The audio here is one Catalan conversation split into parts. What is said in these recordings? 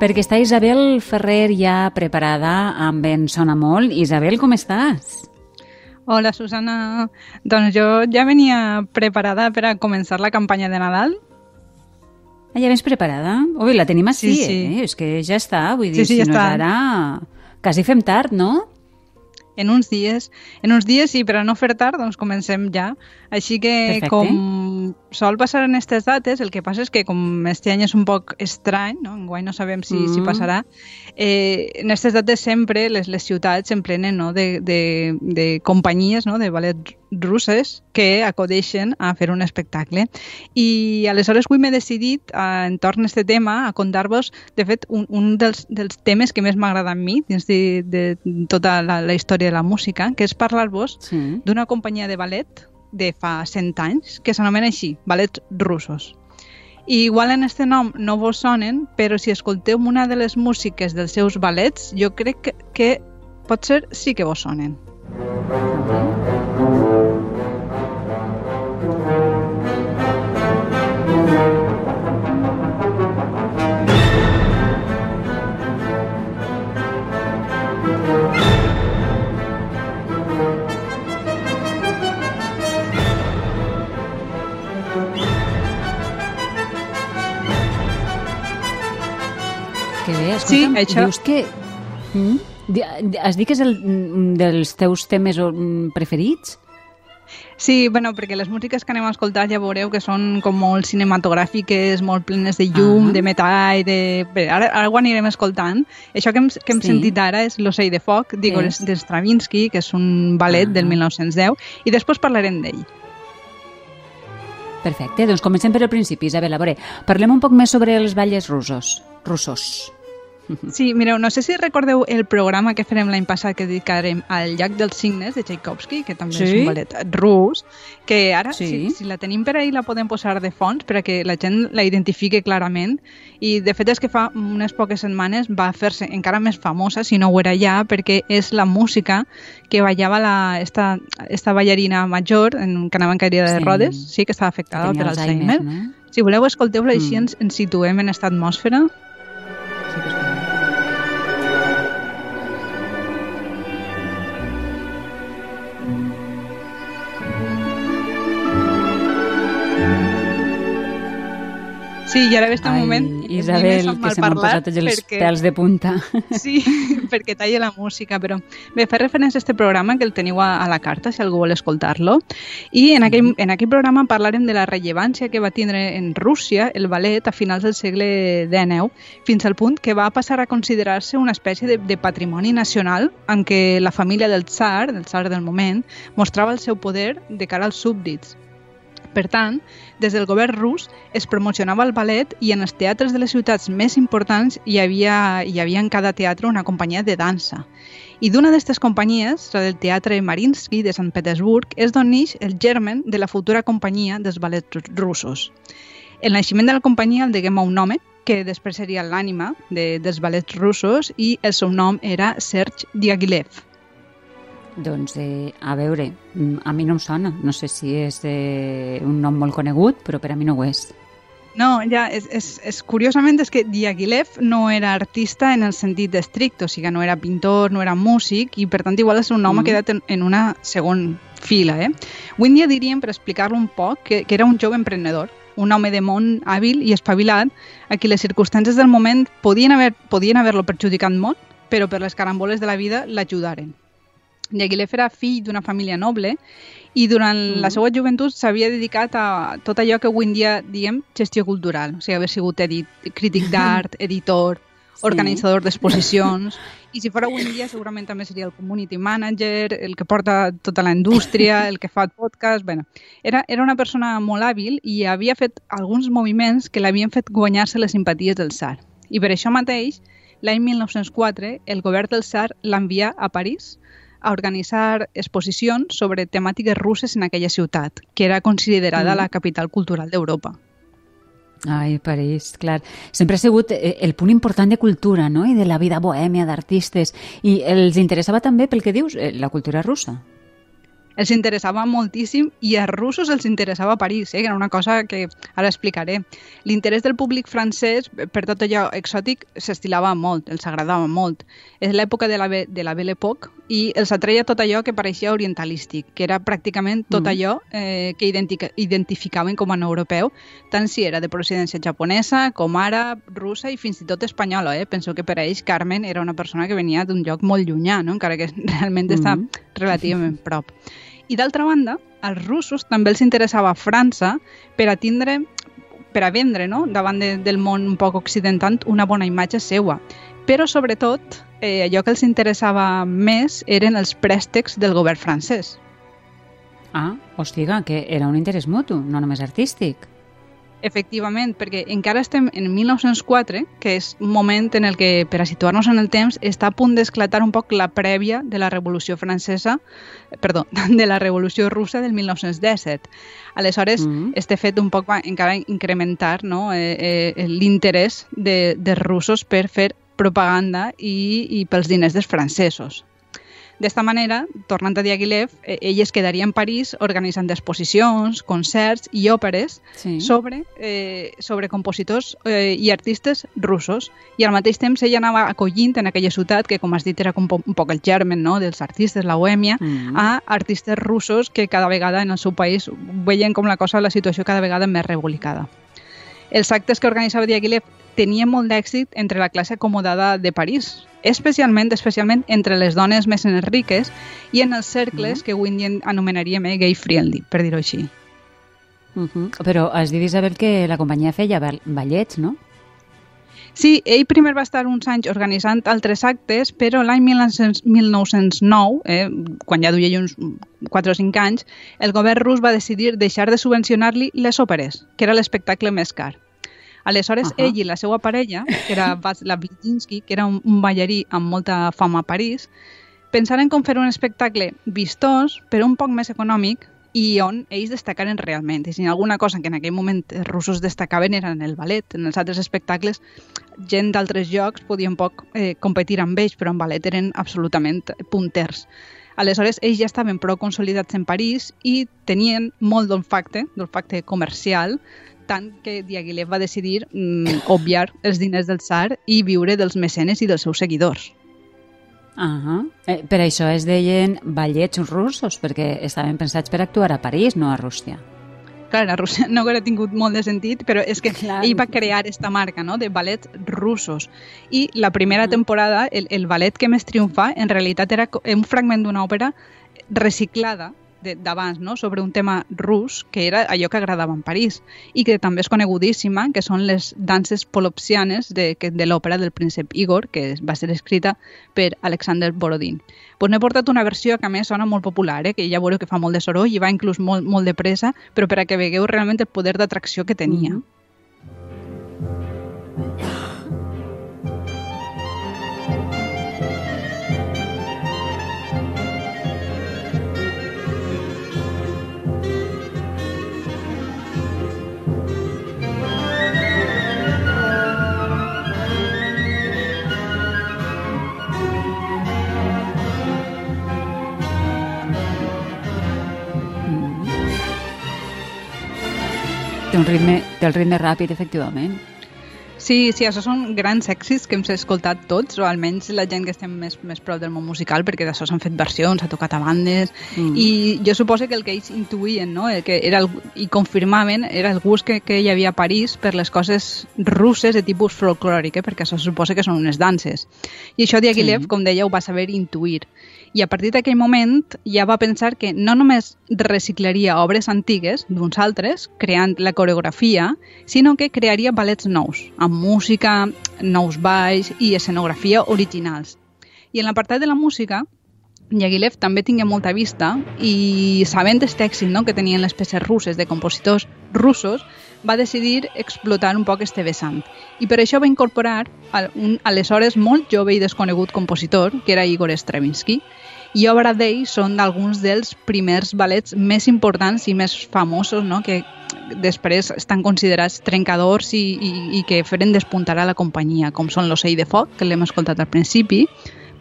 perquè està Isabel Ferrer ja preparada amb en Sona Molt. Isabel, com estàs? Hola, Susana. Doncs jo ja venia preparada per a començar la campanya de Nadal. Ah, ja vens preparada? Ui, la tenim així, Sí, sí. eh? És que ja està, vull dir, Sí, sí, si ja no és està. ara... Quasi fem tard, no? En uns dies, en uns dies sí, per a no fer tard, doncs comencem ja. Així que, Perfecte. com sol passar en aquestes dates, el que passa és que com este any és un poc estrany, no? enguany no sabem si, si Mm. passarà, eh, en aquestes dates sempre les, les ciutats s'emplenen no? de, de, de companyies no? de ballet russes que acudeixen a fer un espectacle. I aleshores avui m'he decidit, eh, entorn a aquest tema, a contar-vos, de fet, un, un dels, dels temes que més m'agrada a mi dins de, de tota la, la història de la música, que és parlar-vos Sí. d'una companyia de ballet de fa 100 anys que s'anomena així, ballets russos. I igual en este nom no vos sonen, però si escolteu una de les músiques dels seus ballets, jo crec que, que pot ser sí que vos sonen. Que bé, Sí, escolta'm, això- dius que... Mm? Has dit que és el, mm, dels teus temes mm, preferits? Sí, bueno, perquè les músiques que anem a escoltar ja veureu que són com molt cinematogràfiques, molt plenes de llum, Ah. de metall, de... Bé, ara, ara ho anirem escoltant. Això que hem, que hem Sí. sentit ara és l'Ocell de Foc, digo, és? de Stravinsky, que és un ballet Ah. del 1910, i després parlarem d'ell. Perfecte, doncs comencem per al principi, Isabel. A veure, parlem un poc més sobre els balles russos. Russos. Sí, mireu, no sé si recordeu el programa que farem l'any passat que dedicarem al Llac dels Signes de Tchaikovsky, que també és Sí. un ballet rus, que ara, Sí. si, si la tenim per ahir, la podem posar de fons perquè la gent la identifique clarament. I de fet és que fa unes poques setmanes va fer-se encara més famosa, si no ho era ja, perquè és la música que ballava la, esta, esta ballarina major en, que anava en caire de Sí. rodes, sí, que estava afectada per Alzheimer. no? Si voleu, escolteu-la i així Mm. ens, ens situem en aquesta atmosfera. Sí, i ara ve este Ai, moment... Isabel, que se m'han posat tots els perquè... pèls de punta. Sí, perquè talla la música, però bé, fer referència a este programa que el teniu a, a la carta, si algú vol escoltar-lo. I en aquell, en aquell programa parlarem de la rellevància que va tindre en Rússia el ballet a finals del segle XIX, fins al punt que va passar a considerar-se una espècie de, de patrimoni nacional en què la família del tsar, del tsar del moment, mostrava el seu poder de cara als súbdits. Per tant, des del govern rus es promocionava el ballet i en els teatres de les ciutats més importants hi havia, hi havia en cada teatre una companyia de dansa. I d'una d'aquestes companyies, la del Teatre Marinsky de Sant Petersburg, és d'on neix el germen de la futura companyia dels ballets russos. El naixement de la companyia el deguem a un home, que després seria l'ànima de, dels ballets russos, i el seu nom era Serge Diaghilev. Doncs, eh, a veure, mm, a mi no em sona. No sé si és eh, un nom molt conegut, però per a mi no ho és. No, ja, és, és, és, curiosament és que Diaghilev no era artista en el sentit estricte, o sigui, no era pintor, no era músic, i per tant igual és un nom Mm. ha quedat en, en una segon fila. Eh? Avui dia diríem, per explicar-lo un poc, que, que era un jove emprenedor, un home de món hàbil i espavilat, a qui les circumstàncies del moment podien haver- podien haver-lo perjudicat molt, però per les caramboles de la vida l'ajudaren. Diaghilev era fill d'una família noble i durant mm. la seva joventut s'havia dedicat a tot allò que avui en dia diem gestió cultural, o sigui, haver sigut edit, crític d'art, editor, Sí. organitzador d'exposicions, i si fora avui en dia segurament també seria el community manager, el que porta tota la indústria, el que fa el podcast, bueno, era, era una persona molt hàbil i havia fet alguns moviments que l'havien fet guanyar-se les simpaties del tsar. I per això mateix, l'any 1904, el govern del tsar l'envia a París a organitzar exposicions sobre temàtiques russes en aquella ciutat, que era considerada Mm. la capital cultural d'Europa. Ai, París, clar. Sempre ha sigut eh, el punt important de cultura, no?, i de la vida bohèmia d'artistes. I els interessava també, pel que dius, eh, la cultura russa. Els interessava moltíssim i als russos els interessava París, eh? que era una cosa que ara explicaré. L'interès del públic francès per tot allò exòtic s'estilava molt, els agradava molt. És l'època de la, de la Belle Époque i els atreia tot allò que pareixia orientalístic, que era pràcticament tot mm. allò eh, que identificaven com a no europeu, tant si era de procedència japonesa, com àrab, russa i fins i tot espanyola. Eh? Penso que per a ells Carmen era una persona que venia d'un lloc molt llunyà, no? encara que realment mm. està relativament prop. I d'altra banda, als russos també els interessava França per a tindre per a vendre no? davant de, del món un poc occidental una bona imatge seua. Però, sobretot, eh, allò que els interessava més eren els préstecs del govern francès. Ah, hostiga, que era un interès mutu, no només artístic. Efectivament, perquè encara estem en 1904, que és un moment en el que, per a situar-nos en el temps, està a punt d'esclatar un poc la prèvia de la Revolució Francesa, eh, perdó, de la Revolució Russa del 1917. Aleshores, mm -hmm. este fet un poc va encara incrementar no? eh, eh, l'interès de, dels russos per fer propaganda i, i pels diners dels francesos. D'esta manera, tornant a Diaghilev, eh, ell es quedaria en París organitzant exposicions, concerts i òperes sí. sobre, eh, sobre compositors eh, i artistes russos. I al mateix temps ell anava acollint en aquella ciutat, que com has dit era com un poc el germen no? dels artistes, la bohèmia, mm a artistes russos que cada vegada en el seu país veien com la cosa, la situació cada vegada més revolicada. Els actes que organitzava Diaghilev tenien molt d'èxit entre la classe acomodada de París, especialment especialment entre les dones més riques i en els cercles mm -hmm. que avui en dia anomenaríem eh, gay friendly, per dir-ho així. Uh -huh. Però has dit, Isabel, que la companyia feia ballets, no? Sí, ell primer va estar uns anys organitzant altres actes, però l'any 1909, eh, quan ja duia uns 4 o 5 anys, el govern rus va decidir deixar de subvencionar-li les òperes, que era l'espectacle més car. Aleshores, uh -huh. ell i la seva parella, que era Václav Lidinsky, que era un, un ballarí amb molta fama a París, pensaren com fer un espectacle vistós, però un poc més econòmic, i on ells destacaren realment. I si alguna cosa que en aquell moment els russos destacaven era en el ballet. En els altres espectacles, gent d'altres llocs podia un poc eh, competir amb ells, però en ballet eren absolutament punters. Aleshores, ells ja estaven prou consolidats en París i tenien molt d'olfacte, d'olfacte comercial, tant que Diaghilev va decidir mm, obviar els diners del tsar i viure dels mecenes i dels seus seguidors. Uh -huh. eh, per això es deien ballets russos, perquè estaven pensats per actuar a París, no a Rússia. Clar, a Rússia no hauria tingut molt de sentit, però és que Clar. ell va crear esta marca no? de ballets russos. I la primera uh -huh. temporada, el, el ballet que més triomfa, en realitat era un fragment d'una òpera reciclada d'abans, no? sobre un tema rus, que era allò que agradava en París, i que també és conegudíssima, que són les danses polopsianes de, de l'òpera del príncep Igor, que va ser escrita per Alexander Borodin. Pues n'he portat una versió que a més sona molt popular, eh? que ja veureu que fa molt de soroll i va inclús molt, molt de pressa, però per a que vegueu realment el poder d'atracció que tenia. Mm -hmm. Té un ritme, té el ritme ràpid, efectivament. Sí, sí, això són grans èxits que hem escoltat tots, o almenys la gent que estem més, més prop del món musical, perquè d'això s'han fet versions, s'ha tocat a bandes, mm. i jo suposo que el que ells intuïen, no? El que era el, i confirmaven, era el gust que, que hi havia a París per les coses russes de tipus folclòric, eh? perquè això suposa que són unes danses. I això Diaghilev, sí. com deia, ho va saber intuir i a partir d'aquell moment ja va pensar que no només reciclaria obres antigues d'uns altres, creant la coreografia, sinó que crearia ballets nous, amb música, nous balls i escenografia originals. I en l'apartat de la música, Yagilev també tingué molta vista i sabent aquest èxit no, que tenien les peces russes de compositors russos, va decidir explotar un poc este vessant. I per això va incorporar un aleshores molt jove i desconegut compositor, que era Igor Stravinsky, i obra d'ell són alguns dels primers ballets més importants i més famosos, no? que després estan considerats trencadors i, i, i que feren despuntar a la companyia, com són l'Ocell de Foc, que l'hem escoltat al principi,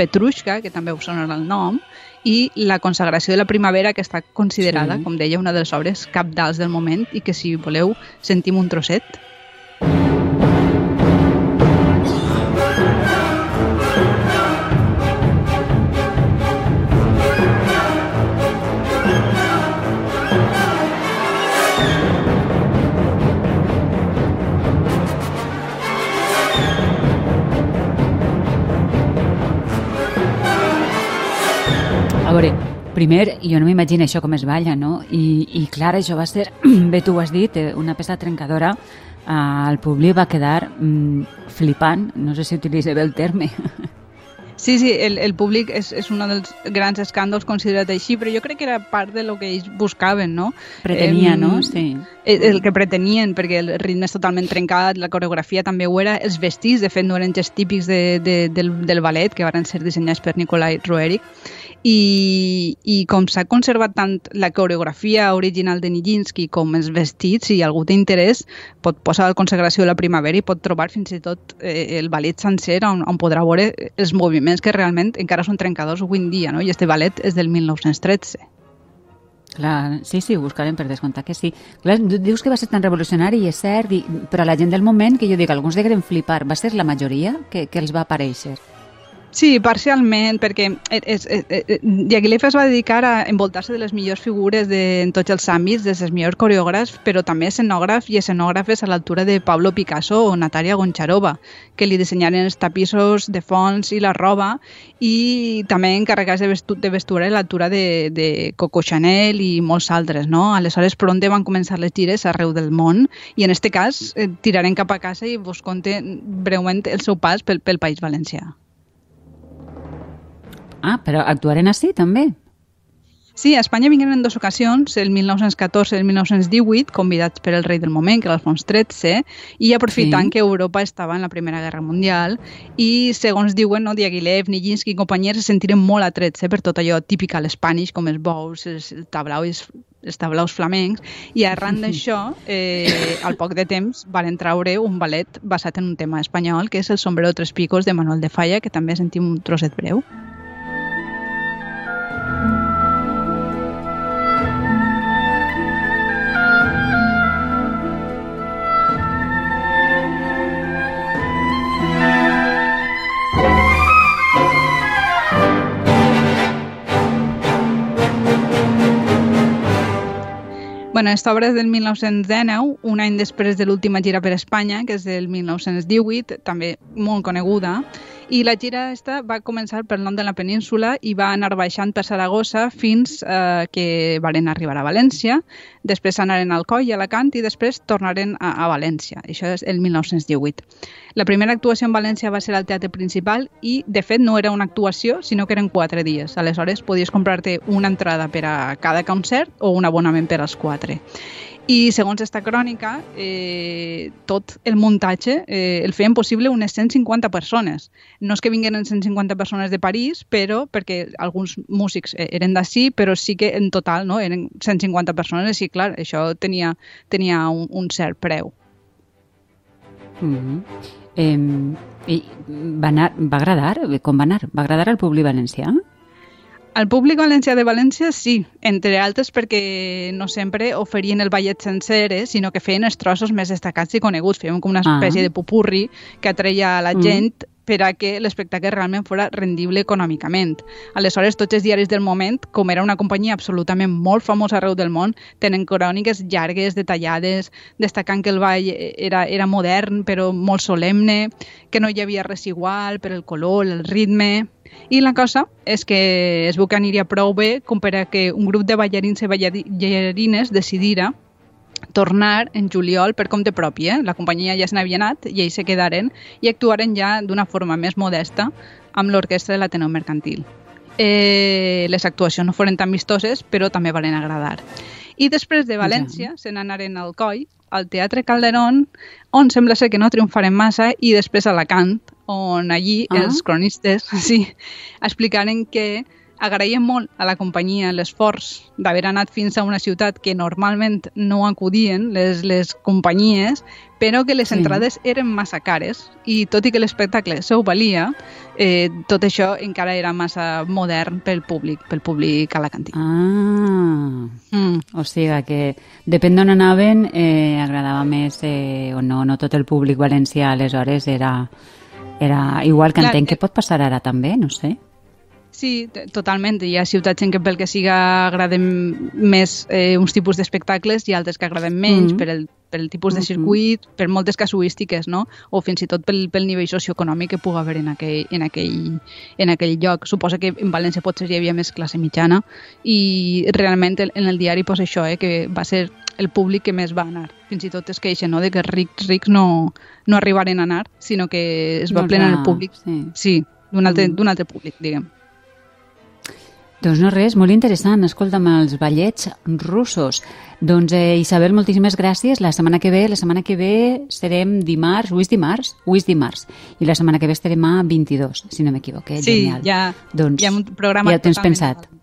Petrushka, que també us sonarà el nom, i la consagració de la primavera, que està considerada, sí. com deia, una de les obres capdals del moment i que, si voleu, sentim un trosset. Primer, jo no m'imagino això com es balla, no? I, I clar, això va ser, bé tu ho has dit, eh, una peça trencadora. Uh, el públic va quedar mm, flipant, no sé si utilitza bé el terme. Sí, sí, el, el públic és, és un dels grans escàndols considerat així, però jo crec que era part de lo que ells buscaven, no? Pretenia, eh, no? Sí. El, el que pretenien, perquè el ritme és totalment trencat, la coreografia també ho era, els vestits, de fet, no eren gest típics de, de, del, del ballet, que van ser dissenyats per Nikolai Roerich, i, i com s'ha conservat tant la coreografia original de Nijinsky com els vestits, si algú té interès pot posar la consagració de la primavera i pot trobar fins i tot eh, el ballet sencer on, on podrà veure els moviments que realment encara són trencadors avui en dia, no? i este ballet és del 1913. Clar, sí, sí, ho buscarem per descomptar que sí. Clar, dius que va ser tan revolucionari i és cert, i, però la gent del moment, que jo dic, alguns degueren flipar, va ser la majoria que, que els va aparèixer. Sí, parcialment, perquè és, és, és, Diaghilev es va dedicar a envoltar-se de les millors figures de, en tots els àmbits, des dels millors coreògrafs, però també escenògrafs i escenògrafes a l'altura de Pablo Picasso o Natalia Goncharova, que li dissenyaren els tapissos de fons i la roba, i també encarregats de, vestu, de vestuari a l'altura de, de Coco Chanel i molts altres. No? Aleshores, per on van començar les gires arreu del món, i en aquest cas eh, tirarem cap a casa i vos conte breument el seu pas pel, pel País Valencià. Ah, però actuaren així també? Sí, a Espanya vingueren en dues ocasions, el 1914 i el 1918, convidats per el rei del moment, que era Alfons XIII, i aprofitant sí. que Europa estava en la Primera Guerra Mundial, i segons diuen, no, Diaghilev, Nijinsky i companyies se sentiren molt atrets eh, per tot allò típic a l'Espanish, com els bous, els tablaus, els tablaus flamencs, i arran d'això, eh, al poc de temps, van traure un ballet basat en un tema espanyol, que és el Sombrero Tres Picos de Manuel de Falla, que també sentim un trosset breu. Bueno, esta obra és del 1919, un any després de l'última gira per Espanya, que és del 1918, també molt coneguda, i la gira esta va començar per nom de la península i va anar baixant per Saragossa fins eh, que varen arribar a València, després anaren al Coll i a Alacant i després tornaren a, a València. Això és el 1918. La primera actuació en València va ser al Teatre Principal i, de fet, no era una actuació, sinó que eren quatre dies. Aleshores, podies comprar-te una entrada per a cada concert o un abonament per als quatre. I segons aquesta crònica, eh, tot el muntatge eh, el feien possible unes 150 persones. No és que vingueren 150 persones de París, però perquè alguns músics eh, eren d'ací, però sí que en total no, eren 150 persones i clar, això tenia, tenia un, un cert preu. Mm -hmm. eh, i va, anar, va agradar? Com va anar? Va agradar al públic valencià? Al públic valencià de València sí, entre altres perquè no sempre oferien el ballet sencer, eh, sinó que feien els trossos més destacats i coneguts. Feien com una espècie ah. de pupurri que atreia a la mm. gent per a que l'espectacle realment fora rendible econòmicament. Aleshores, tots els diaris del moment, com era una companyia absolutament molt famosa arreu del món, tenen cròniques llargues, detallades, destacant que el ball era, era modern però molt solemne, que no hi havia res igual per el color, el ritme... I la cosa és que es veu que aniria prou bé com per a que un grup de ballarins i ballarines decidira tornar en juliol per compte propi. Eh? La companyia ja se n'havia anat i ells se quedaren i actuaren ja d'una forma més modesta amb l'orquestra de l'Ateneu Mercantil. Eh, les actuacions no foren tan vistoses, però també valen agradar. I després de València ja. se n'anaren al Coll, al Teatre Calderón, on sembla ser que no triomfaren massa, i després a Alacant, on allí ah. els cronistes sí, explicaren que agraïem molt a la companyia l'esforç d'haver anat fins a una ciutat que normalment no acudien les, les companyies, però que les Sí. entrades eren massa cares i tot i que l'espectacle s'ho valia, eh, tot això encara era massa modern pel públic, pel públic alacantí. Ah, Mm. o sigui que depèn d'on anaven eh, agradava més eh, o no, no tot el públic valencià aleshores era, era igual que Clar, entenc eh, que pot passar ara també, no sé. Sí, totalment. Hi ha ciutats en què pel que siga agraden més eh, uns tipus d'espectacles i altres que agraden menys Mhm. per, el, per el tipus de circuit, per moltes casuístiques, no? O fins i tot pel, pel nivell socioeconòmic que pugui haver en aquell, en, aquell, en aquell lloc. Suposa que en València potser hi havia més classe mitjana i realment en el diari posa això, eh, que va ser el públic que més va anar. Fins i tot es queixen no? de que rics, rics no, no arribaren a anar, sinó que es va No, plenar el públic. sí. Sí, d'un altre, Mm. altre públic, diguem. Doncs no res, molt interessant. Escolta'm, els ballets russos. Doncs eh, Isabel, moltíssimes gràcies. La setmana que ve, la setmana que ve serem dimarts, avui és dimarts? Avui és dimarts. I la setmana que ve estarem a 22, si no m'equivoco. Sí, Genial. ja, doncs, hi ha un programa ja ho tens pensat. nadalenc.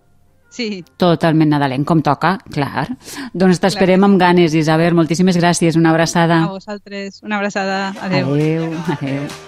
Sí, Totalment nadalenc, com toca, clar. Doncs t'esperem amb ganes, Isabel. Moltíssimes gràcies. Una abraçada. a vosaltres. Una abraçada. Adéu. Adéu. adéu.